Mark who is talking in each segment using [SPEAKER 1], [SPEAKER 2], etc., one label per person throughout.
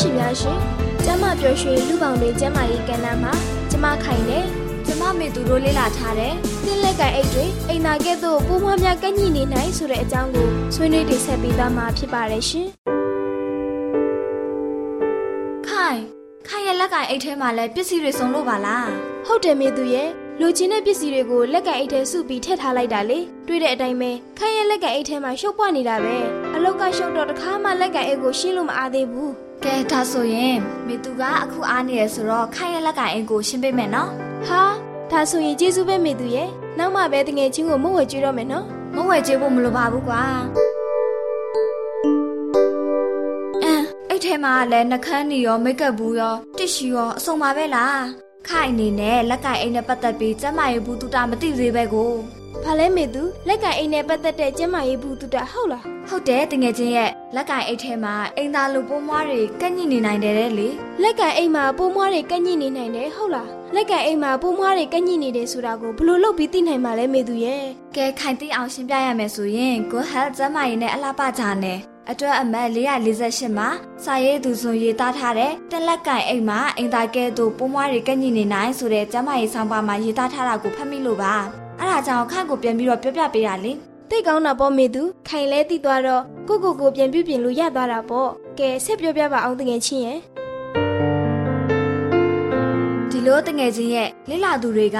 [SPEAKER 1] ရှင်များရှင်ကျမပျော်ရွှင်လူပေါင်းတွေကျမရေးကဏ္ဍမှာကျမခိုင်တယ်ကျမမေသူတို့လေ့လာထားတယ်သင်လက်ကန်အိတ်တွေအိမ်နာကဲ့သို့ပိုးမွှားများကန့်ညိနေနိုင်ဆိုတဲ့အကြောင်းကိုဆွေးနွေးတင်ဆက်ပေးသွားမှာဖြစ်ပါတယ်ရှင်
[SPEAKER 2] ခိုင်ခိုင်ရဲ့လက်ကန်အိတ်ထဲမှာလည်းပစ္စည်းတွေစုံလို့ပါလား
[SPEAKER 1] ဟုတ်တယ်မေသူရဲ့ လူချင်းတဲ့ပစ္စည်းတွေကိုလက်ကအိတ်ထဲစုပြီးထည့်ထားလိုက်တာလေတွေ့တဲ့အတိုင်းပဲခိုင်ရဲ့လက်ကအိတ်ထဲမှာရှုပ်ပွားနေတာပဲအလောက်ကရှုပ်တော့တခါမှလက်ကအိတ်ကိုရှင်းလို့မအားသေးဘူး
[SPEAKER 2] ကဲဒါဆိုရင်မေသူကအခုအားနေရဆိုတော့ခိုင်ရဲ့လက်ကအိတ်ကိုရှင်းပေးမယ်နော်
[SPEAKER 1] ဟာဒါဆိုရင်ကျေးဇူးပဲမေသူရဲ့နောက်မှပဲတငယ်ချင်းကိုမုံဝဲကျွေးတော့မယ်နော်
[SPEAKER 2] မုံဝဲကျွေးဖို့မလိုပါဘူးကွာအမ်အဲ့ထဲမှာလည်းနှကန်းနေရောမိတ်ကပ်ဘူးရောတစ်ရှူရောအစုံပါပဲလား ခိုင်အနေနဲ့လက်ကင်အိမ်နဲ့ပတ်သက်ပြီးကျမရေးဘူးတူတာမသိသေးပဲကို
[SPEAKER 1] ဘာလဲမေသူလက်ကင်အိမ်နဲ့ပတ်သက်တဲ့ကျမရေးဘူးတူတာဟုတ်လား
[SPEAKER 2] ဟုတ်တယ်တငယ်ချင်းရဲ့လက်ကင်အိတ်ထဲမှာအိမ်သားလိုပိုးမွားတွေကန့်ညိနေနိုင်တယ်လေ
[SPEAKER 1] လက်ကင်အိမ်မှာပိုးမွားတွေကန့်ညိနေနိုင်တယ်ဟုတ်လားလက်ကင်အိမ်မှာပိုးမွားတွေကန့်ညိနေတယ်ဆိုတာကိုဘယ်လိုလုပ်ပြီးသိနိုင်မှာလဲမေသူရဲ့
[SPEAKER 2] ကဲခိုင်သိအောင်ရှင်းပြရမယ်ဆိုရင် Good Health ကျမရေးနဲ့အလားပါကြတယ် အတွက်အမှတ်448မှာစာရေးသူဆိုရေးသားထားတဲ့တက်လက်ကင်အိမ်မှာအင်တာကဲတို့ပိုးမွားတွေကညှိနေနိုင်ဆိုတဲ့ကျမရေးဆောင်ပါမှာရေးသားထားတာကိုဖတ်မိလို့ပါအဲ့ဒါကြောင့်ခန့်ကိုပြန်ပြီးတော့ပြောပြပေးတာလေ
[SPEAKER 1] သိကောင်းတာပေါ့မေသူခိုင်လဲသိသွားတော့ကိုကိုကိုပြန်ပြပြင်လို့ရသွားတာပေါ့ကဲဆက်ပြောပြပါအောင်တကယ်ချင်းရဲ့
[SPEAKER 2] လိုတငယ်ချင်းရဲ့လိလာသူတွေက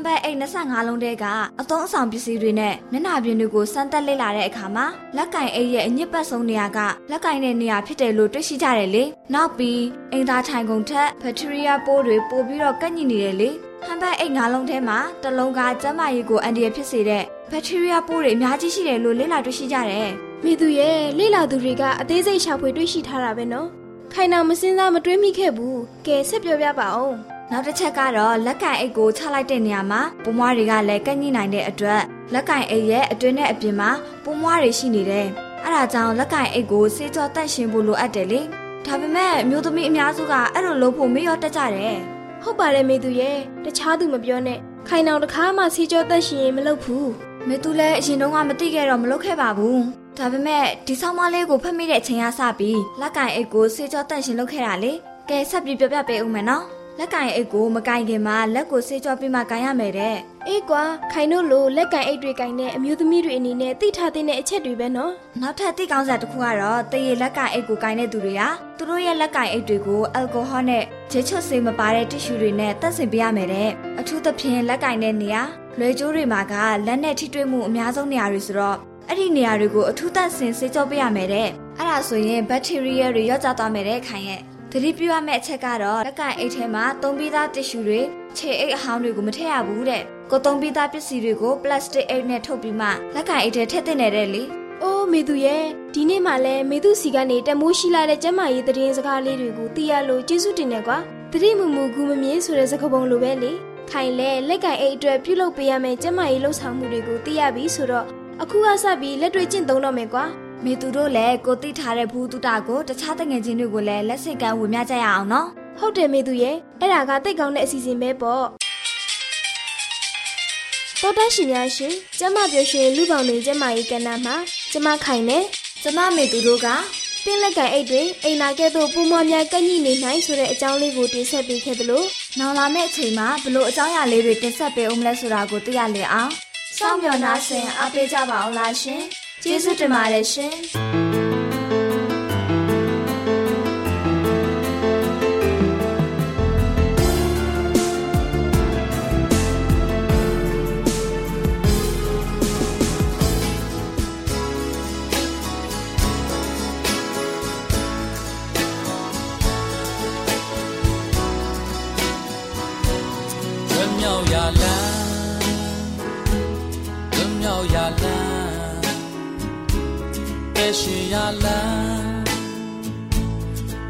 [SPEAKER 2] ဟမ်ဘတ်အိတ်25လုံးတဲကအသုံးအဆောင်ပစ္စည်းတွေနဲ့မျက်နှာပြင်တွေကိုစမ်းသပ်လေ့လာတဲ့အခါမှာလက်ကင်အိတ်ရဲ့အညစ်ပတ်ဆုံးနေရာကလက်ကင်တဲ့နေရာဖြစ်တယ်လို့တွေ့ရှိကြတယ်လေ။နောက်ပြီးအင်သားထိုင်ကုန်ထက်ဘက်ထရီးယားပိုးတွေပိုပြီးတော့ကန့်ညိနေတယ်လေ။ဟမ်ဘတ်အိတ်၅လုံးထဲမှာတစ်လုံးကကျန်းမာရေးကိုအန်ဒီရဖြစ်စေတဲ့ဘက်ထရီးယားပိုးတွေအများကြီးရှိတယ်လို့လေ့လာတွေ့ရှိကြတယ်။
[SPEAKER 1] မိသူရဲ့လေ့လာသူတွေကအသေးစိတ်ရှာဖွေတွေ့ရှိထားတာပဲနော်။ခိုင်နာမစင်းစားမတွေးမိခဲ့ဘူး။ကဲဆက်ပြောပြပါအောင်။
[SPEAKER 2] နောက်တစ်ချက်ကတော့လက်ကင်အိတ်ကိုချလိုက်တဲ့နေရာမှာပိုးမွားတွေကလည်းကန့်ညှိနိုင်တဲ့အတွက်လက်ကင်အိတ်ရဲ့အတွင်းနဲ့အပြင်မှာပိုးမွားတွေရှိနေတယ်။အဲဒါကြောင့်လက်ကင်အိတ်ကိုစေးကြောတန့်ရှင်းဖို့လိုအပ်တယ်လေ။ဒါပေမဲ့မျိုးသမီးအများစုကအဲ့လိုလုပ်ဖို့မေ့ရောတက်ကြတယ်။
[SPEAKER 1] ဟုတ်ပါတယ်မေသူရဲ့တခြားသူမပြောနဲ့ခိုင်နောင်တခါမှစေးကြောတန့်ရှင်းရင်မလုပ်ဘူး။
[SPEAKER 2] မေသူလည်းအရင်တုန်းကမသိခဲ့တော့မလုပ်ခဲ့ပါဘူး။ဒါပေမဲ့ဒီဆောင်းမလေးကိုဖတ်မိတဲ့အချိန်ကစပြီးလက်ကင်အိတ်ကိုစေးကြောတန့်ရှင်းလုပ်ခဲ့တာလေ။ကဲဆက်ပြီးပြောပြပေးဦးမယ်နော်။ လက်ကင်အိတ်ကိုမကင်ခင်မှာလက်ကိုဆေးကြောပြီးမှကင်ရမယ်တဲ့
[SPEAKER 1] အေးကွာခိုင်တို့လိုလက်ကင်အိတ်တွေကင်တဲ့အမျိုးသမီးတွေအနေနဲ့သိထားတဲ့အချက်တွေပဲနော်
[SPEAKER 2] နောက်ထပ်သိကောင်းစရာတစ်ခုကတော့တရေလက်ကင်အိတ်ကိုကင်တဲ့သူတွေကသူတို့ရဲ့လက်ကင်အိတ်တွေကိုအယ်ကိုဟောနဲ့ဂျေချွတ်ဆေးမပါတဲ့တ िश ူတွေနဲ့တက်ဆင်ပေးရမယ်တဲ့အထူးသဖြင့်လက်ကင်တဲ့နေရာလွယ်ကျိုးတွေမှာကလက်နဲ့ထိတွေ့မှုအများဆုံးနေရာတွေဆိုတော့အဲ့ဒီနေရာတွေကိုအထူးသက်ဆင်ဆေးကြောပေးရမယ်တဲ့အဲ့ဒါဆိုရင်ဘက်တီးရီးယားတွေရော့ကျသွားမယ်တဲ့ခိုင်ရဲ့ သတိပြုရမယ့်အချက်ကတော့လက်ကင်အိတ်ထဲမှာသုံးပြီးသားတစ်ရှူတွေခြေအိတ်အဟောင်းတွေကိုမထည့်ရဘူးတဲ့ကိုသုံးပြီးသားပစ္စည်းတွေကိုပလတ်စတစ်အိတ်နဲ့ထုတ်ပြီးမှလက်ကင်အိတ်ထဲထည့်သင့်တယ်လေ
[SPEAKER 1] အိုးမေသူရဲ့ဒီနေ့မှလည်းမေသူစီကနေတမိုးရှိလာတဲ့ကျမကြီးသတင်းစကားလေးတွေကိုသိရလို့ကျေးဇူးတင်တယ်ကွာတတိမူမူကူမမြင်ဆိုတဲ့စကားပုံလိုပဲလေခိုင်လဲလက်ကင်အိတ်အတွက်ပြုလုပ်ပေးရမယ့်ကျန်းမာရေးလှုပ်ဆောင်မှုတွေကိုသိရပြီဆိုတော့အခုကစပြီးလက်တွေ့ကျင့်သုံးတော့မယ်ကွာ
[SPEAKER 2] မေသူတို့လည်းကိုတိထားတဲ့ဘူးတုတာကိုတခြားတငယ်ချင်းတွေကိုလည်းလက်စိတ်ကမ်းဝင်မြကြရအောင်နော်
[SPEAKER 1] ဟုတ်တယ်မေသူရဲ့အဲ့ဒါကတိတ်ကောင်းတဲ့အစီအစဉ်ပဲပေါ့တော်တရှင်များရှင်ကျမပြောရှင်လူပေါင်းတွေကျမရေးကဏ္ဍမှာကျမခိုင်နေ
[SPEAKER 2] ကျမမေသူတို့က
[SPEAKER 1] တင်းလက်ကင်အိတ်တွေအိမ်နာကဲ့သို့ပူမွားများကန့်ညိနေနိုင်ဆိုတဲ့အကြောင်းလေးကိုတင်ဆက်ပေးခဲ့သလို
[SPEAKER 2] နောင်လာမယ့်အချိန်မှာဘလို့အကြောင်းအရာလေးတွေတင်ဆက်ပေးအောင်မလဲဆိုတာကိုသိရလေအောင်စောင့်မျှော်နှားဆင်အားပေးကြပါအောင်လားရှင် ကျေးဇူးတင်ပါတယ်ရှင်
[SPEAKER 3] လွတ်မြောက်ရာလ ကဲရှိရာလမ်း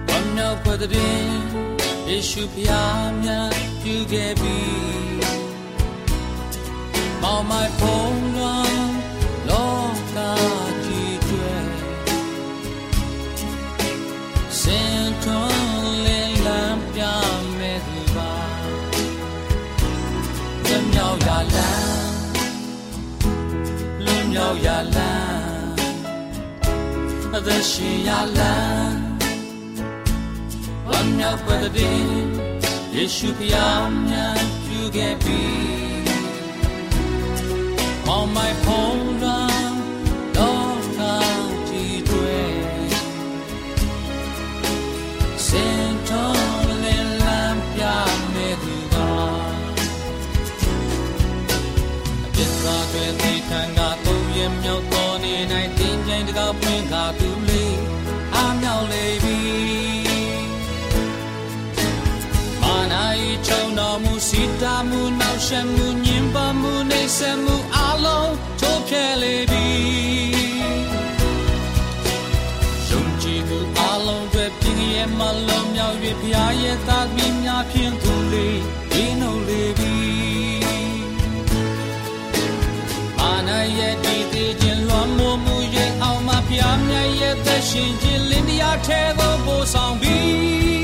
[SPEAKER 3] ဝမ်းမြောက်ဖွယ်တဲ့ယေရှုဖျားမြတ်ပြုခဲ့ပြီမောင်မိုင်ဖုံးလွန်လောကကြီးကျွဲစင်ထွန်းလင်းလန်းပြမဲ့သူပါလွတ်မြောက်ရာလမ်းလွတ်မြောက်ရာလမ်း that she allan on your brother din yeshupiam ya get be on my ရှက်မှုညင်ပါမှုနေဆက်မှုအလုံးထိုးဖျက်လေပြီယုံကြည်သူအလုံးတွေပြင်းရဲ့မလုံးမြောက်၍ဖျားရဲ့သားသမီးများဖြင့်သူလေးဒီနှုတ်လေပြီအာနာရဲ့ဒီသေးခြင်းလွန်မိုးမှုရဲ့အောင်မပြားမြတ်ရဲ့သက်ရှင်ခြင်းလင်းတရားထဲသို့ပို့ဆောင်ပြီး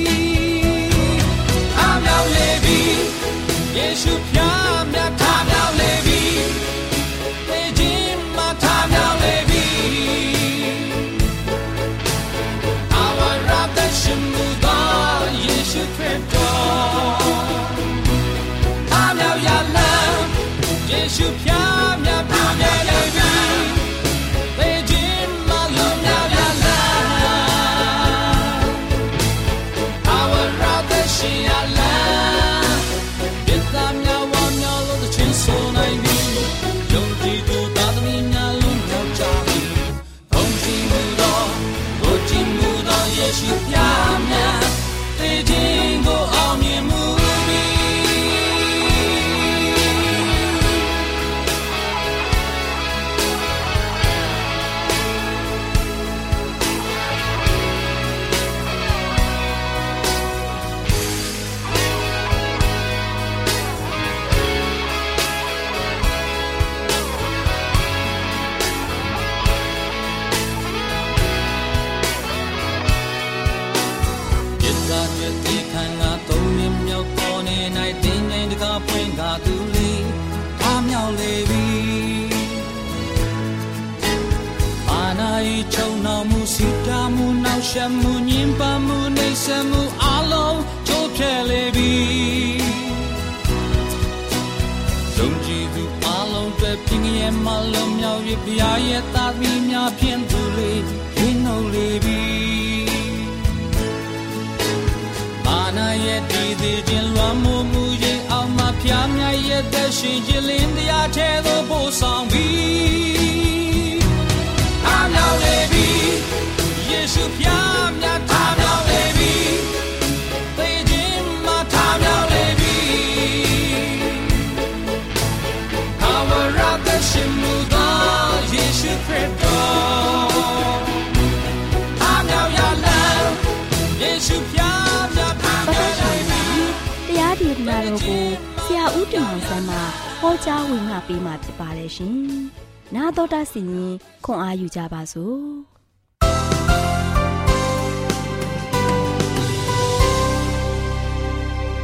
[SPEAKER 4] ကြားဝင်ငါပေးมาဖြစ်ပါတယ်ရှင်။나တော်တာစီရင်ခွန်အားယူကြပါစို့။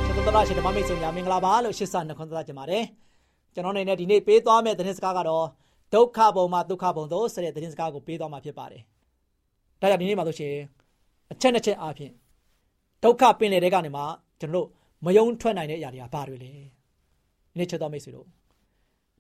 [SPEAKER 5] ကျွန်တော်တို့ရှင်ဓမ္မမိတ်ဆွေများမင်္ဂလာပါလို့ရှစ်ဆနှခွန်းသက်ကြပါတယ်။ကျွန်တော်အနေနဲ့ဒီနေ့ပေးသွားမယ့်သတင်းစကားကတော့ဒုက္ခဘုံမှာဒုက္ခဘုံသို့ဆိုတဲ့သတင်းစကားကိုပေးသွားမှာဖြစ်ပါတယ်။ဒါကြောင့်ဒီနေ့မှာလို့ရှိရင်အချက်နှစ်ချက်အားဖြင့်ဒုက္ခပင်လေတဲ့ကနေမှကျွန်တော်တို့မယုံထွက်နိုင်တဲ့အရာတွေကဘာတွေလဲ။ဒီ နေ့ချက်တော်မိတ်ဆွေတို့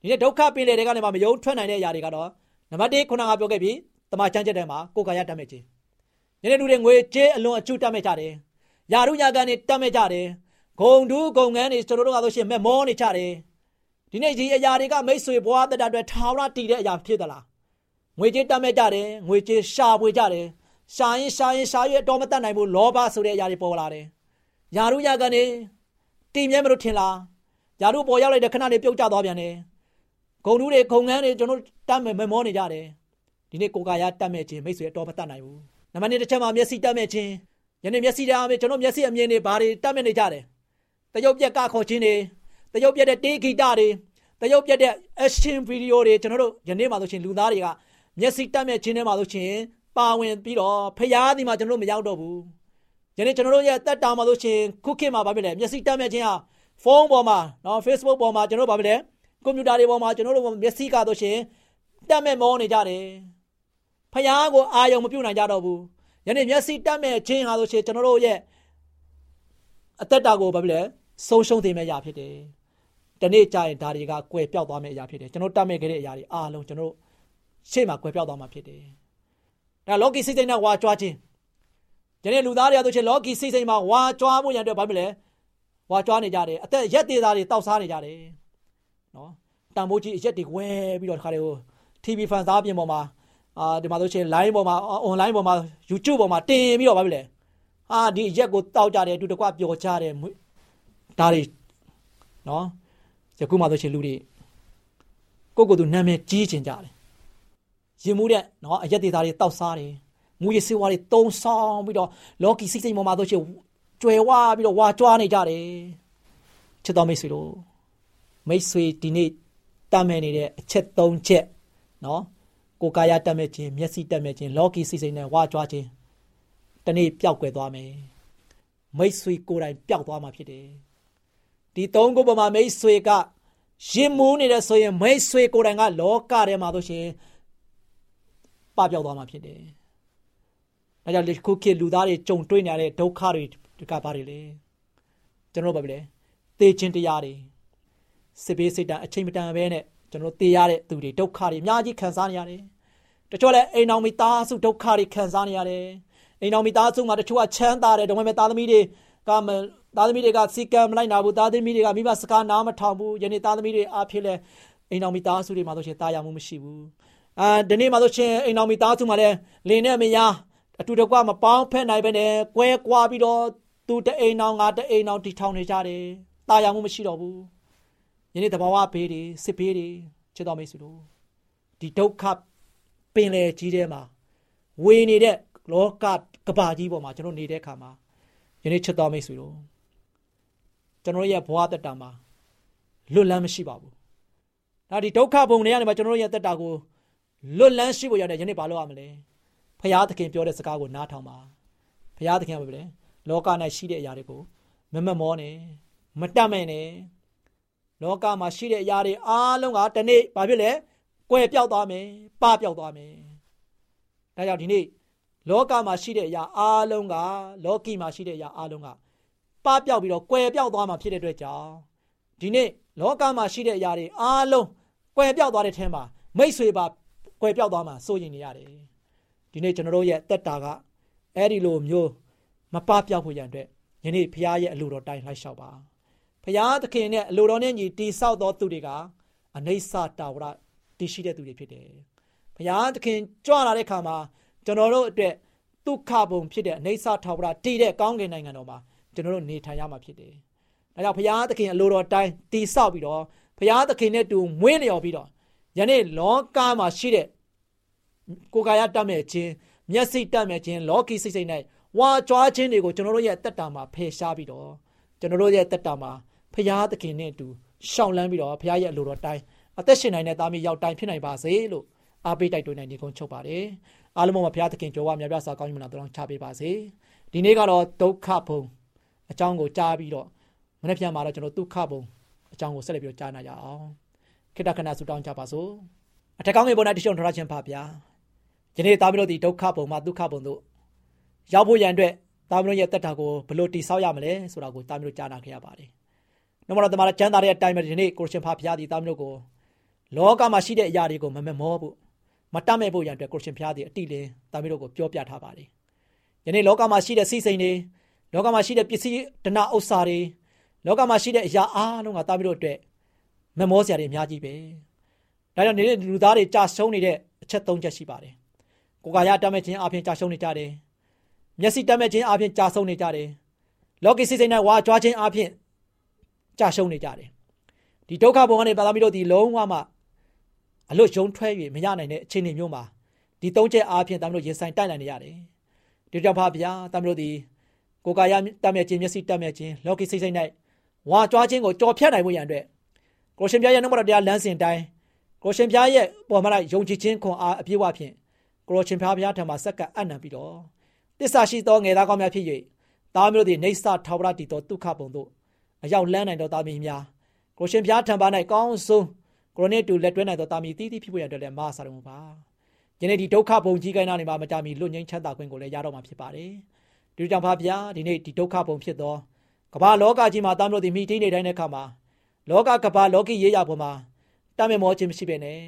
[SPEAKER 5] ဒီနေ့ဒုက္ခပင်လေတဲ့ကနေမှမယုံထွက်နိုင်တဲ့အရာတွေကတော့နံပါတ်1ခုနကပြောခဲ့ပြီးတမချမ်းချက်တဲ့မှာကိုယ်ကာယတတ်မဲ့ခြင်း။ဒီနေ့လူတွေငွေကြေးအလွန်အကျူတတ်မဲ့ကြတယ်။ယာရုညာကန်တွေတတ်မဲ့ကြတယ်။ဂုံတူးဂုံငန်းတွေကျွန်တော်တို့ကဆိုရှင်မဲ့မောနေကြတယ်။ဒီနေ့ဒီအရာတွေကမိတ်ဆွေဘဝတတအတွက်ထာဝရတည်တဲ့အရာဖြစ်သလား။ငွေကြေးတတ်မဲ့ကြတယ်။ငွေကြေးရှာပွေကြတယ်။ရှာရင်ရှာရင်ရှာရတော့မတတ်နိုင်ဘူးလောဘဆိုတဲ့အရာတွေပေါ်လာတယ်။ယာရုညာကန်တွေတည်မြဲမလို့ထင်လား။ ယာရုပေါ်ရောက်လိုက်တဲ့ခဏလေးပြုတ်ကျသွားပြန်တယ်။ဂုံတူးတွေဂုံငန်းတွေကျွန်တော်တတ်မဲ့မမောနေကြတယ်။ဒီနေ့ကိုယ်ကာယတတ်မဲ့ခြင်းမိတ်ဆွေတော့မတတ်နိုင်ဘူး။နံပါတ်1တစ်ချက်မှာမျက်စိတတ်မဲ့ခြင်းယနေ့မျက်စိတအားဖြင့်ကျွန်တော်မျက်စိအမြင်တွေဘာတွေတတ်မဲ့နေကြတယ်။တရုပ်ပြက်ကခေါ်ခြင်းတွေတရုပ်ပြက်တဲ့တေးဂီတတွေတရုပ်ပြက်တဲ့ action video တွေကျွန်တော်တို့ယနေ့မှာဆိုရှင်လူသားတွေကမျက်စိတတ်မဲ့ခြင်းထဲမှာဆိုရှင်ပါဝင်ပြီးတော့ဖျားသည်မှာကျွန်တော်တို့မရောက်တော့ဘူး။ယနေ့ကျွန်တော်တို့ရဲ့တက်တာမှာဆိုရှင်ခုခေတ်မှာဘာဖြစ်လဲမျက်စိတတ်မဲ့ခြင်းဟာ ဖုန်းပေါ်မှာနော် Facebook ပေါ်မှာကျွန်တော်တို့ဘာဖြစ်လဲကွန်ပျူတာတွေပေါ်မှာကျွန်တော်တို့မျက်စိကဆိုရှင်တက်မဲ့မောနေကြတယ်။ဖျားကိုအာယုံမပြုတ်နိုင်ကြတော့ဘူး။ယနေ့မျက်စိတက်မဲ့ခြင်းဟာဆိုရှင်ကျွန်တော်တို့ရဲ့အသက်တာကိုဘာဖြစ်လဲဆုံးရှုံးသိမဲ့ရဖြစ်တယ်။တနေ့ကျရင်ဒါတွေကကွယ်ပြောက်သွားမယ့်အရာဖြစ်တယ်။ကျွန်တော်တက်မဲ့ခဲ့တဲ့အရာတွေအားလုံးကျွန်တော်ရှေ့မှာကွယ်ပြောက်သွားမှာဖြစ်တယ်။ဒါလောကီစိတ်စိတ်နဲ့ဝါကြွားခြင်းယနေ့လူသားတွေအဆိုရှင်လောကီစိတ်စိတ်မှာဝါကြွားဖို့ရန်အတွက်ဘာဖြစ်လဲ ဝါကြွားနေကြတယ်အသက်ရက်သေးသားတွေတောက်စားနေကြတယ်နော်တန်ဖိုးကြီးရက်တွေဝဲပြီးတော့တခါတည်းဟို TV ဖန်စားပြင်ပေါ်မှာအာဒီမှာဆိုရှင် line ပေါ်မှာ online ပေါ်မှာ YouTube ပေါ်မှာတင်ပြီးတော့ဘာဖြစ်လဲအာဒီရက်ကိုတောက်ကြတယ်အတူတကွပျော်ကြတယ်ဒါတွေနော်ယခုမှဆိုရှင်လူတွေကိုကိုယ်ကိုယ်သူနာမည်ကြီးချင်ကြတယ်ရင်မှုတဲ့နော်အရက်ဒေသတွေတောက်စားတယ်ငွေစေဝါတွေတုံဆောင်ပြီးတော့လော်ကီစိတ်စိတ်ပေါ်မှာဆိုရှင် ကျွယ်ဝပြီးတော့ဝါကြွားနေကြတယ်ချစ်တော်မိတ်ဆွေတို့မိတ်ဆွေဒီနေ့တတ်မဲ့နေတဲ့အချက်၃ချက်နော်ကိုယ်ကာယတတ်မဲ့ခြင်းမျက်စိတတ်မဲ့ခြင်းလော်ကီစိတ်စိတ်နဲ့ဝါကြွားခြင်းတနေ့ပျောက်ကွယ်သွားမယ်မိတ်ဆွေကိုယ်တိုင်ပျောက်သွားမှာဖြစ်တယ်ဒီသုံးခုပေါ်မှာမိတ်ဆွေကရင်မူးနေတဲ့ဆိုရင်မိတ်ဆွေကိုယ်တိုင်ကလောကထဲမှာဆိုရှင်ပပျောက်သွားမှာဖြစ်တယ်။ဒါကြောင့်ဒီခုခေတ်လူသားတွေကြုံတွေ့နေရတဲ့ဒုက္ခတွေ ကဘာတွေလဲ။ကျွန်တော်တို့ဘာပဲလဲ။သေခြင်းတရားတွေစစ်ဘေးစိတ်တအချိန်မတန်ပဲနဲ့ကျွန်တော်သေရတဲ့သူတွေဒုက္ခတွေအများကြီးခံစားနေရတယ်။တချို့လည်းအိမ်တော်မိသားစုဒုက္ခတွေခံစားနေရတယ်။အိမ်တော်မိသားစုမှာတချို့ကချမ်းသာတယ်ဒါပေမဲ့သားသမီးတွေကမသားသမီးတွေကစီကံမလိုက်နာဘူးသားသမီးတွေကမိဘစကားနားမထောင်ဘူးယနေ့သားသမီးတွေအားဖြင့်လဲအိမ်တော်မိသားစုတွေမှာဆိုရှင်တာယာမှုမရှိဘူးအာဒီနေ့မှာဆိုရှင်အိမ်တော်မိသားစုမှာလဲလင်းနဲ့မယားအတူတကွမပေါင်းဖက်နိုင်ပဲနဲ့ကွဲကွာပြီးတော့ သူတအိမ်တော်ငါတအိမ်တော်တီထောင်နေကြတယ်တာယာမှုမရှိတော့ဘူးယနေ့တဘာဝဘေးတွေစစ်ဘေးတွေချစ်တော်မိတ်ဆွေတို့ဒီဒုက္ခပင်လေကြီးထဲမှာဝေနေတဲ့လောကကဘာကြီးပေါ်မှာကျွန်တော်နေတဲ့အခါမှာယနေ့ချစ်တော်မိတ်ဆွေတို့ကျွန်တော်ရဲ့ဘဝတက်တာမှာလွတ်လန်းမရှိပါဘူး။ဒါဒီဒုက္ခဘုံတွေကနေမှကျွန်တော်ရဲ့တက်တာကိုလွတ်လန်းရှိဖို့ရတဲ့ယနေ့ဘာလုပ်ရမလဲ။ဖရာသခင်ပြောတဲ့စကားကိုနားထောင်ပါ။ဖရာသခင်ကပြောတယ် လောက၌ရှိတဲ့အရာတွေကိုမမမောနဲ့မတတ်မဲ့နဲ့လောကမှာရှိတဲ့အရာတွေအားလုံးကတနေ့ဘာဖြစ်လဲ။ကွယ်ပြောက်သွားမယ်၊ပပြောက်သွားမယ်။ဒါကြောင့်ဒီနေ့လောကမှာရှိတဲ့အရာအားလုံးကလောကီမှာရှိတဲ့အရာအားလုံးကပပျောက်ပြီးတော့ကွယ်ပြောက်သွားမှာဖြစ်တဲ့အတွက်ကြောင့်ဒီနေ့လောကမှာရှိတဲ့အရာတွေအားလုံးကွယ်ပြောက်သွားတဲ့ထဲမှာမိတ်ဆွေပါကွယ်ပြောက်သွားမှာစိုးရင်နေရတယ်ဒီနေ့ကျွန်တော်တို့ရဲ့တက်တာကအဲ့ဒီလိုမျိုး မပပျောက်ဖို့ရန်အတွက်ယနေ့ဖရားရဲ့အလိုတော်တိုင်းလိုက်လျှောက်ပါဖရားသခင်နဲ့အလိုတော်နဲ့ညီတိဆောက်သောသူတွေကအနိစ္စတာဝရတည်ရှိတဲ့သူတွေဖြစ်တယ်ဖရားသခင်ကြွလာတဲ့ခါမှာကျွန်တော်တို့အတွက်ဒုက္ခဘုံဖြစ်တဲ့အနိစ္စတာဝရတည်တဲ့ကောင်းကင်နိုင်ငံတော်မှာကျွန်တော်တို့နေထိုင်ရမှာဖြစ်တယ်။ဒါကြောင့်ဘုရားသခင်အလိုတော်တိုင်းတည်ဆောက်ပြီးတော့ဘုရားသခင်နဲ့တူမွေးလျော်ပြီးတော့ယနေ့လောကမှာရှိတဲ့ကိုယ်ကာယတတ်မဲ့ခြင်းမျက်စိတတ်မဲ့ခြင်းလောကီစိတ်စိတ်နဲ့ ဝါကြွားခြင်းတွေကိုကျွန်တော်တို့ရဲ့တက်တာမှာဖယ်ရှားပြီးတော့ကျွန်တော်တို့ရဲ့တက်တာမှာဘုရားသခင်နဲ့တူရှောင်လန်းပြီးတော့ဘုရားရဲ့အလိုတော်တိုင်းအသက်ရှင်နိုင်တဲ့သားမီးရောက်တိုင်းဖြစ်နိုင်ပါစေလို့အားပေးတိုက်တွန်းနေနေကုန်းချုပ်ပါတယ်အားလုံးမှာဘုရားသခင်ကြော်ဝမြတ်ပြစွာကောင်းကြီးမနာတော်ချပေးပါစေဒီနေ့ကတော့ဒုက္ခဘုံအကြောင်းကိုကြားပြီးတော့မနေ့ပြန်မှာတော့ကျွန်တော်ဒုက္ခဘုံအကြောင်းကိုဆက်လက်ပြီးကြားနာကြအောင်ခိတ္တခဏဆုတောင်းကြပါစို့အထက်ကောင်းငယ်ပေါ်၌တရှိအောင်ထားခြင်းပါဗျာယနေ့သားမီးတို့ဒီဒုက္ခဘုံမှာဒုက္ခဘုံတို့ ရောက်ဖို့ရန်အတွက်သားမီးတို့ရဲ့တက်တာကိုဘယ်လိုတိဆောက်ရမလဲဆိုတာကိုသားမီးတို့ကြားနာခဲ့ရပါတယ်။နှမတော်တမန်ကျမ်းသာတဲ့အတိုင်းပဲဒီနေ့ကိုရှင်ဖာဖျားသည်သားမီးတို့ကိုလောကမှာရှိတဲ့အရာတွေကိုမမမောဖို့မတတ်မဲ့ဖို့ရန်အတွက်ကိုရှင်ဖျားသည်အတိလင်းသားမီးတို့ကိုပြောပြထားပါတယ်။ယနေ့လောကမှာရှိတဲ့စီစိန်တွေလောကမှာရှိတဲ့ပစ္စည်းဒနာဥစ္စာတွေလောကမှာရှိတဲ့အရာအားလုံးကသားမီးတို့အတွက်မမောစရာတွေအများကြီးပဲ။ဒါကြောင့်နေတဲ့လူသားတွေကြာရှုံးနေတဲ့အချက်၃ချက်ရှိပါတယ်။ကိုယ်ကာယတတ်မဲ့ခြင်းအပြင်ကြာရှုံးနေကြတယ်။ မျက်စိတတ်မဲ့ခြင်းအပြင်ကြာဆုံးနေကြတယ်။လောကီစိစိမ်၌ဝါကြွားခြင်းအပြင်ကြာရှုံးနေကြတယ်။ဒီဒုက္ခဘုံကနေပါသမီတို့ဒီလုံးဝမှအလွတ်ယုံထွက်၍မရနိုင်တဲ့အခြေအနေမျိုးမှာဒီသုံးချက်အားဖြင့်တမတို့ရင်ဆိုင်တိုက်နိုင်နေရတယ်။ဒီကြောင့်ပါဗျာတမတို့ဒီကိုယ်ကာယတတ်မဲ့ခြင်းမျက်စိတတ်မဲ့ခြင်းလောကီစိစိမ်၌ဝါကြွားခြင်းကိုကြော်ဖြတ်နိုင်ဖို့ရန်အတွက်ကိုရှင်ပြရဲ့နှုတ်မတော်တရားလမ်းစဉ်တိုင်းကိုရှင်ပြရဲ့ပေါ်မှာလိုက်ယုံကြည်ခြင်းခွန်အားအပြည့်အဝဖြင့်ကိုရှင်ပြဘုရားထံမှာစက္ကအနံပြီးတော့ တစ္ဆာရှိသောငယ်သားကောင်းများဖြစ်၍သားမျိုးတို့နေဆာထာဝရတည်သောဒုက္ခပုံတို့အရောက်လန်းနိုင်သောသားမီးများကိုရှင်ဘုရားထံပါ၌ကောင်းဆုံးကိုရိုနေတူလက်တွဲနိုင်သောသားမီးတည်တည်ဖြစ်ပေါ်ရတဲ့လည်းမဆာတော်မူပါယနေ့ဒီဒုက္ခပုံကြီးကိုင်းနာနေမှာမကြမီလွတ်ငင်းချမ်းသာခွင့်ကိုလည်းရတော့မှာဖြစ်ပါတယ်ဒီကြောင့်ပါဗျာဒီနေ့ဒီဒုက္ခပုံဖြစ်သောကမ္ဘာလောကကြီးမှာသားမျိုးတို့မိတိနေတိုင်းတဲ့အခါမှာလောကကမ္ဘာလောကီရေးရပေါ်မှာတမ်းမြမောခြင်းမရှိပဲနဲ့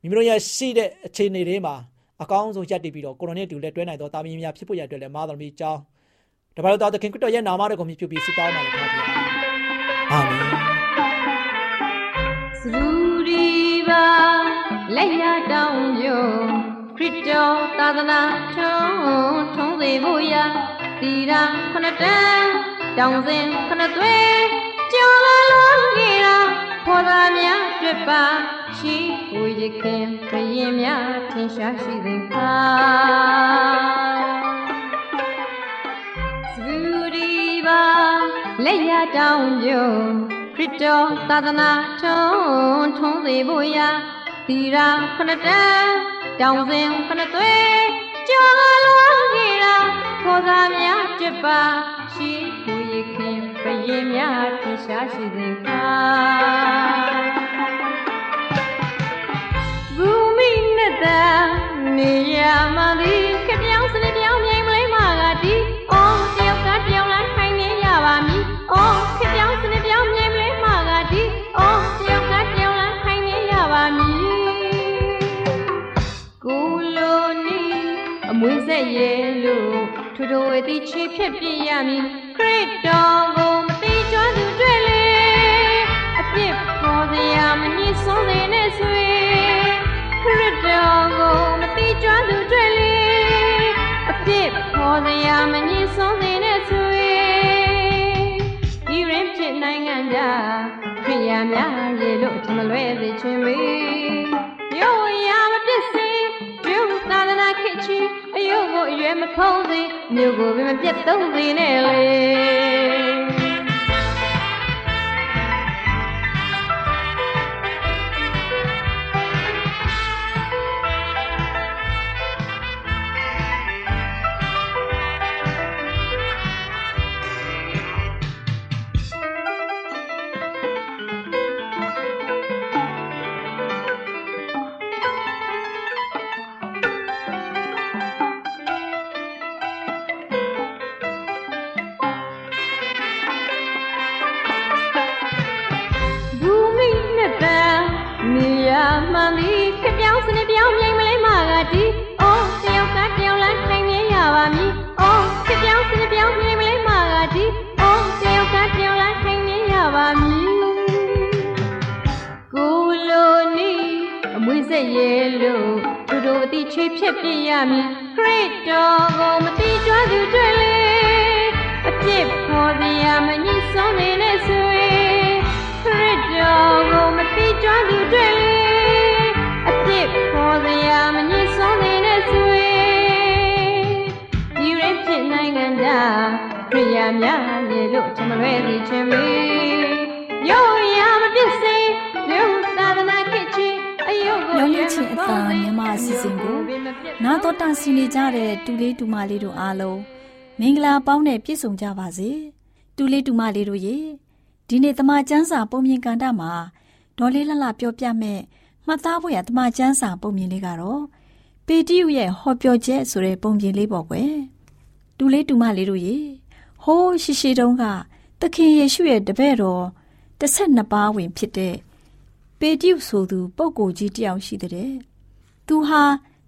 [SPEAKER 5] မိမိတို့ရဲ့ရှိတဲ့အခြေအနေတွေမှာ အကောင်းဆုံးရပ်တည်ပြီးတော့ကိုရိုနီတူလက်တွဲနိုင်သောတာမီးများဖြစ်ဖို့ရအတွက်လည်းမာသမီအကြောင်းတပါတော်သခင်ခရစ်တော်ရဲ့နာမတော်ကိုမြှုပ်ပြီးဆုတောင်းပါလေခင်ဗျာအာမင်
[SPEAKER 6] စူရီပါလက်ရတောင်းယုံခရစ်တော်သာသနာထုံးထုံးစေဖို့ရာတီရာခဏတန်းတောင်းစဉ်ခဏသွဲကြော်လာလုံးကြီးရာ ဖော်သားများတွေ့ပါရှိကိုရခင်ခရင်များထင်ရှားရှိစဉ်ခါစူရီပါလက်ရတောင်းယုံခရစ်တော်သာသနာထုံးထုံးစေဖို့ရာတီရာခဏတန်းတောင်းစဉ်ခဏသွဲကြော်လာလုံးကြီးရာဖော်သားများတွေ့ပါရှိကို ရခင်ခရင်များထင်ရှားရှိစဉ်ခါဘူမိနဲ့တနေရမှသည်ခပြောင်းစနေပြောင်းမြိန်မလေးမာကတီအော်တယောက်ကတယောက်လားခိုင်းနေရပါမည်အော်ခပြောင်းစနေပြောင်းမြိန်မလေးမာကတီအော်တယောက်ကတယောက်လားခိုင်းနေရပါမည်ကိုလိုနီအမွေးဆက်ရဲ့လို့ထူထူဝေသည်ချေဖြစ်ပြရမည်ခရစ်တော်ကိုမတိကျွမ်း သူတွေ့လေအပြစ်ပေါ်စရာမညစ်ဆုံးစေနဲ့ဆွေခရစ်တော်ကိုမတိကျွမ်းသူတွေ့လေအပြစ်ပေါ်စရာမညစ်ဆုံးစေနဲ့ဆွေဒီရင်ဖြစ်နိုင်ငံကြခရိယာများရေလို့ထမလွဲစေခြင်းမေမြို့ရမပစ်စေပြုသာသနာခေချီအယုတ်ကိုအရွယ်မဖုံးစေမြို့ကိုပင်မပြတ်သုံးစေနဲ့လေ သူတို့အတိချေဖြစ်ပြရမည်ခရစ်တော်ကိုမတိကျွမ်းသူတွေ့လေအပြစ်ပေါ်စရာမညစ်ဆုံးနေနဲ့ဆွေခရစ်တော်ကိုမတိကျွမ်းသူတွေ့လေအပြစ်ပေါ်စရာမညစ်ဆုံးနေနဲ့ဆွေဒီရင်ဖြစ်နိုင်ငံကြခရိယာများရေလို့ချမလွဲသည်ချင်းမေရိုးရာမပြ
[SPEAKER 7] နာတော်တာစီနေကြတဲ့တူလေးတူမလေးတို့အားလုံးမင်္ဂလာပေါင်းနဲ့ပြည့်စုံကြပါစေတူလေးတူမလေးတို့ရေဒီနေ့တမချန်းစာပုံမြင်ကန်တာမှာဒေါ်လေးလှလှပြောပြမဲ့မှတ်သားဖို့ရတမချန်းစာပုံမြင်လေးကတော့ပေတိယရဲ့ဟောပြောချက်ဆိုတဲ့ပုံပြင်လေးပေါ့ကွယ်တူလေးတူမလေးတို့ရေဟိုးရှိရှိတုန်းကသခင်ယေရှုရဲ့တပည့်တော်တစ်ဆက်နှစ်ပါးဝင်ဖြစ်တဲ့ ပေတိယဆိုသူပုဂ္ဂိုလ်ကြီးတယောက်ရှိတဲ့သူဟာ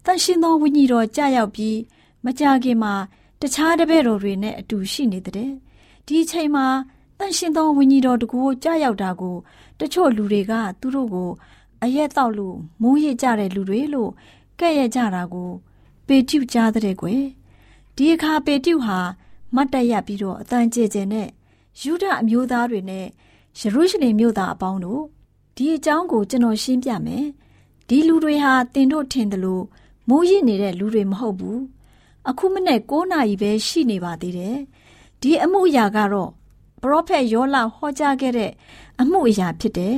[SPEAKER 7] တန်ရှင်သောဝိညာဉ်တော်ကြာရောက်ပြီးမကြခင်မှာတခြားတပည့်တော်တွေနဲ့အတူရှိနေတဲ့ဒီအချိန်မှာတန်ရှင်သောဝိညာဉ်တော်တကူကြာရောက်တာကိုတချို့လူတွေကသူတို့ကိုအရက်တောက်လို့မိုးရကြတဲ့လူတွေလို့ကဲ့ရဲ့ကြတာကိုပေတိယကြားတဲ့ကွယ်ဒီအခါပေတိယဟာမတ်တက်ရပြီးတော့အတန်ကျေကျင်နဲ့ယူဒအမျိုးသားတွေနဲ့ယေရုရှလင်မြို့သားအပေါင်းတို့ ဒီအကြောင်းကိုကျွန်တော်ရှင်းပြမယ်ဒီလူတွေဟာတင်တို့ထင်တယ်လို့မိုးရစ်နေတဲ့လူတွေမဟုတ်ဘူးအခုမနေ့9နာရီပဲရှိနေပါသေးတယ်ဒီအမှုအရာကတော့ပရောဖက်ယောလဟောကြားခဲ့တဲ့အမှုအရာဖြစ်တယ်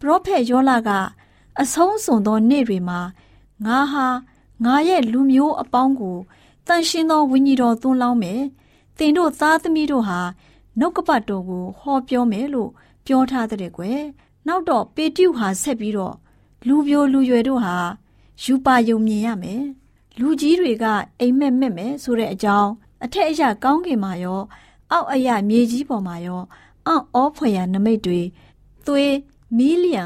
[SPEAKER 7] ပရောဖက်ယောလကအဆုံးစွန်သောနေ့တွေမှာငါဟာငါရဲ့လူမျိုးအပေါင်းကိုတန်ရှင်းသောဝိညာဉ်တော်သွန်းလောင်းမယ်တင်တို့သားသမီးတို့ဟာနှုတ်ကပတ်တော်ကိုဟောပြောမယ်လို့ပြောထားတဲ့ကွယ် နောက်တော့ပေတျုဟာဆက်ပြီးတော့လူပြိုလူရွယ်တို့ဟာယူပါယုံမြင်ရမယ်လူကြီးတွေကအိမ်မက်မက်မယ်ဆိုတဲ့အကြောင်းအထက်အရကောင်းကင်မှာရော အောက်အရမြေကြီးပေါ်မှာရောအောင့်ဩဖွယ်ရနမိတ်တွေသွေးမီလီယံ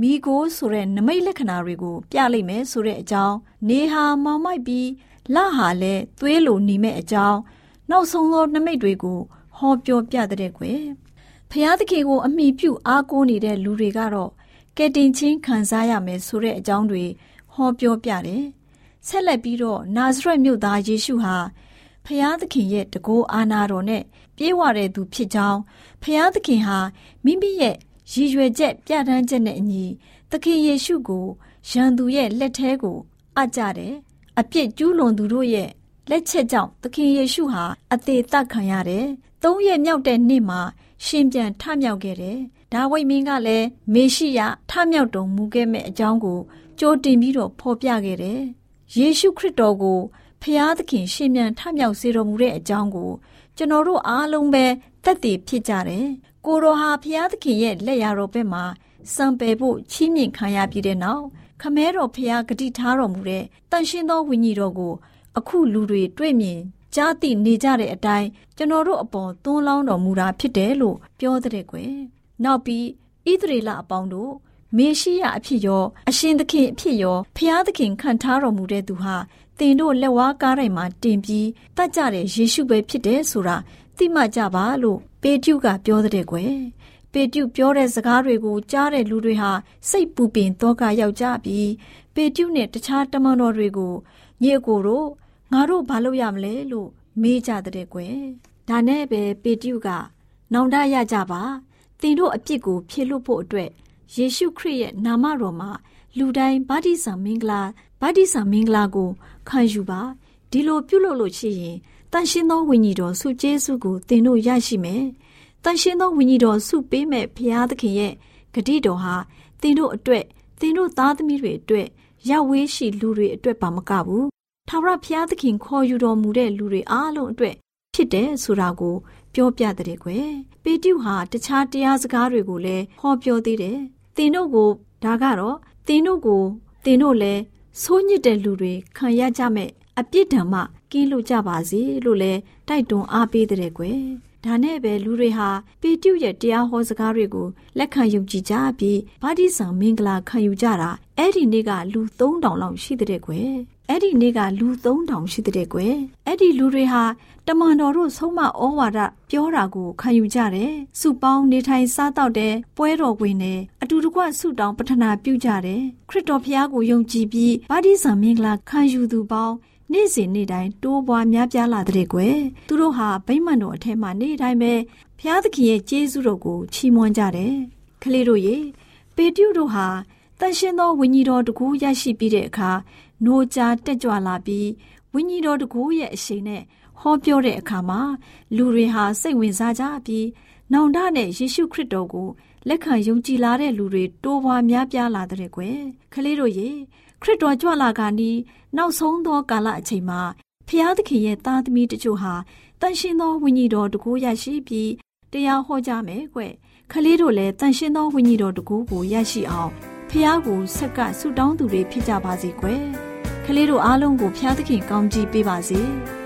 [SPEAKER 7] မိကိုဆိုတဲ့နမိတ်လက္ခဏာတွေကို ပြလိုက်မယ်ဆိုတဲ့အကြောင်းနေဟာမောင်မိုက်ပြီးလဟာလည်းသွေးလိုနေမဲ့အကြောင်းနောက်ဆုံးသောနမိတ်တွေကိုဟောပြောပြတဲ့ကွယ် ဖျားသခင်ကိုအမိပြုအားကိုးနေတဲ့လူတွေကတော့ကဲတင်ချင်းခံစားရမယ်ဆိုတဲ့အကြောင်းတွေဟောပြောပြတယ်။ဆက်လက်ပြီးတော့နာဇရက်မြို့သားယေရှုဟာဖျားသခင်ရဲ့တကောအာနာတော်နဲ့ပြေးဝတဲ့သူဖြစ်ကြောင်းဖျားသခင်ဟာမိမိရဲ့ရည်ရွယ်ချက်ပြဋ္ဌာန်းချက်နဲ့အညီသခင်ယေရှုကိုရန်သူရဲ့လက်ထဲကိုအပ်ကြတယ်။အပြစ်ကျူးလွန်သူတို့ရဲ့လက်ချက်ကြောင့်သခင်ယေရှုဟာအသေးသက်ခံရတယ်။သုံးရက်မြောက်တဲ့နေ့မှာ ရှင်ပြန်ထမြောက်ခဲ့တယ်။ဒါဝိမင်းကလည်းမေရှိယထမြောက်တော်မူခဲ့မဲ့အကြောင်းကိုကြိုတင်ပြီးတော့ဖော်ပြခဲ့တယ်။ယေရှုခရစ်တော်ကိုဖျားသခင်ရှင်ပြန်ထမြောက်စေတော်မူတဲ့အကြောင်းကိုကျွန်တော်တို့အားလုံးပဲသက်သေဖြစ်ကြတယ်။ကိုတော်ဟာဖျားသခင်ရဲ့လက်ရတော်ဘက်မှာစံပယ်ဖို့ချီးမြှင့်ခံရပြီးတဲ့နောက်ခမဲတော်ဖျားဂတိထားတော်မူတဲ့တန်ရှင်းသောဝိညာဉ်တော်ကိုအခုလူတွေတွေ့မြင် ကြားသိနေကြတဲ့အတိုင်းကျွန်တော်တို့အပေါ်သွန်းလောင်းတော်မူတာဖြစ်တယ်လို့ပြောတဲ့ကွယ်နောက်ပြီးဣသရေလအပေါင်းတို့မေရှိယအဖြစ်ရောအရှင်သခင်အဖြစ်ရောဖျားသခင်ခံထားတော်မူတဲ့သူဟာတင်တို့လက်ဝါးကားတိုင်းမှာတင်ပြီးတတ်ကြတဲ့ယေရှုပဲဖြစ်တယ်ဆိုတာသိမှကြပါလို့ပေတျုကပြောတဲ့ကွယ်ပေတျုပြောတဲ့စကားတွေကိုကြားတဲ့လူတွေဟာစိတ်ပူပင်တော့ကရောက်ကြပြီးပေတျုနဲ့တခြားတမန်တော်တွေကိုညီအကိုတို့ ငါတို့ဘာလုပ်ရမလဲလို့မေးကြတဲ့ကွယ်ဒါနဲ့ပဲပေတျုကနောင်တရကြပါသင်တို့အပြစ်ကို ဖြေလွတ်ဖို့အတွက်ယေရှုခရစ်ရဲ့နာမတော်မှာလူတိုင်းဗတ္တိဇံမင်္ဂလာဗတ္တိဇံမင်္ဂလာကိုခံယူပါဒီလိုပြုလုပ်လို့ရှိရင်တန်ရှင်းသောဝိညာဉ်တော်ဆုကျေးဇူးကိုသင်တို့ရရှိမယ်တန်ရှင်းသောဝိညာဉ်တော်ဆုပေးမဲ့ဘုရားသခင်ရဲ့ဂတိတော်ဟာသင်တို့အတွက်သင်တို့သားသမီးတွေအတွက်ရောက်ဝေးရှိလူတွေအတွက်ပါမကဘူး ထာဝရဘုရားသခင်ခေါ်ယူတော်မူတဲ့လူတွေအားလုံးအတွက်ဖြစ်တယ်ဆိုတာကိုပြောပြတဲ့ကွယ်ပေတျုဟာတခြားတရားစကားတွေကိုလည်းဟောပြောသေးတယ်သင်တို့ကိုဒါကတော့သင်တို့ကိုသင်တို့လည်းဆိုးညစ်တဲ့လူတွေခံရကြမဲ့အပြစ်ဒဏ်မှကင်းလို့ကြပါစေလို့လည်းတိုက်တွန်းအားပေးတဲ့ကွယ် ဒါနဲ့ပဲလူတွေဟာပေတျုရဲ့တရားဟောစကားတွေကိုလက်ခံယုံကြည်ကြပြီးဗာတိဆံမင်္ဂလာခံယူကြတာအဲ့ဒီနေ့ကလူ3000လောက်ရှိတဲ့ကွယ်အဲ့ဒီနေ့ကလူ3000ရှိတဲ့ကွယ်အဲ့ဒီလူတွေဟာတမန်တော်တို့ဆုံးမဩဝါဒပြောတာကိုခံယူကြတယ်စုပေါင်းနေထိုင်စားတော့တဲ့ပွဲတော်ဝင်တယ်အတူတကွဆုတောင်းပတနာပြုကြတယ်ခရစ်တော်ဖျားကိုယုံကြည်ပြီးဗာတိဆံမင်္ဂလာခံယူသူပေါင်း နေ့စဉ်နေ့တိုင်းတိုးပွားများပြားလာတဲ့ကွယ်သူတို့ဟာဗိမ္မာန်တော်အထက်မှာနေ့တိုင်းပဲဘုရားသခင်ရဲ့ကျေးဇူးတော်ကိုချီးမွမ်းကြတယ်ကလေးတို့ရေပေတျုတို့ဟာတန်ရှင်သောဝိညာဉ်တော်တကူရရှိပြီးတဲ့အခါနိုးကြားတက်ကြွလာပြီးဝိညာဉ်တော်တကူရဲ့အရှိန်နဲ့ဟောပြောတဲ့အခါမှာလူတွေဟာစိတ်ဝင်စားကြပြီးနောင်တနဲ့ယေရှုခရစ်တော်ကို လက်ခံယုံကြည်လာတဲ့လူတွေတိုးပွားများပြားလာတဲ့ကွယ်ကလေးတို့ရေခရရစ်တော်ကြွလာကနီးနောက်ဆုံးသောကာလအချိန်မှာဖျားသခင်ရဲ့သားသမီးတို့ချို့ဟာတန်ရှင်သောဝိညာဉ်တော်တကူရရှိပြီးတရားဟောကြမယ်ကွ။ခလေးတို့လည်းတန်ရှင်သောဝိညာဉ်တော်တကူကိုရရှိအောင်ဖျားကိုဆက်ကဆူတောင်းသူတွေဖြစ်ကြပါစေကွယ်။ခလေးတို့အားလုံးကိုဖျားသခင်ကောင်းကြီးပေးပါစေ။။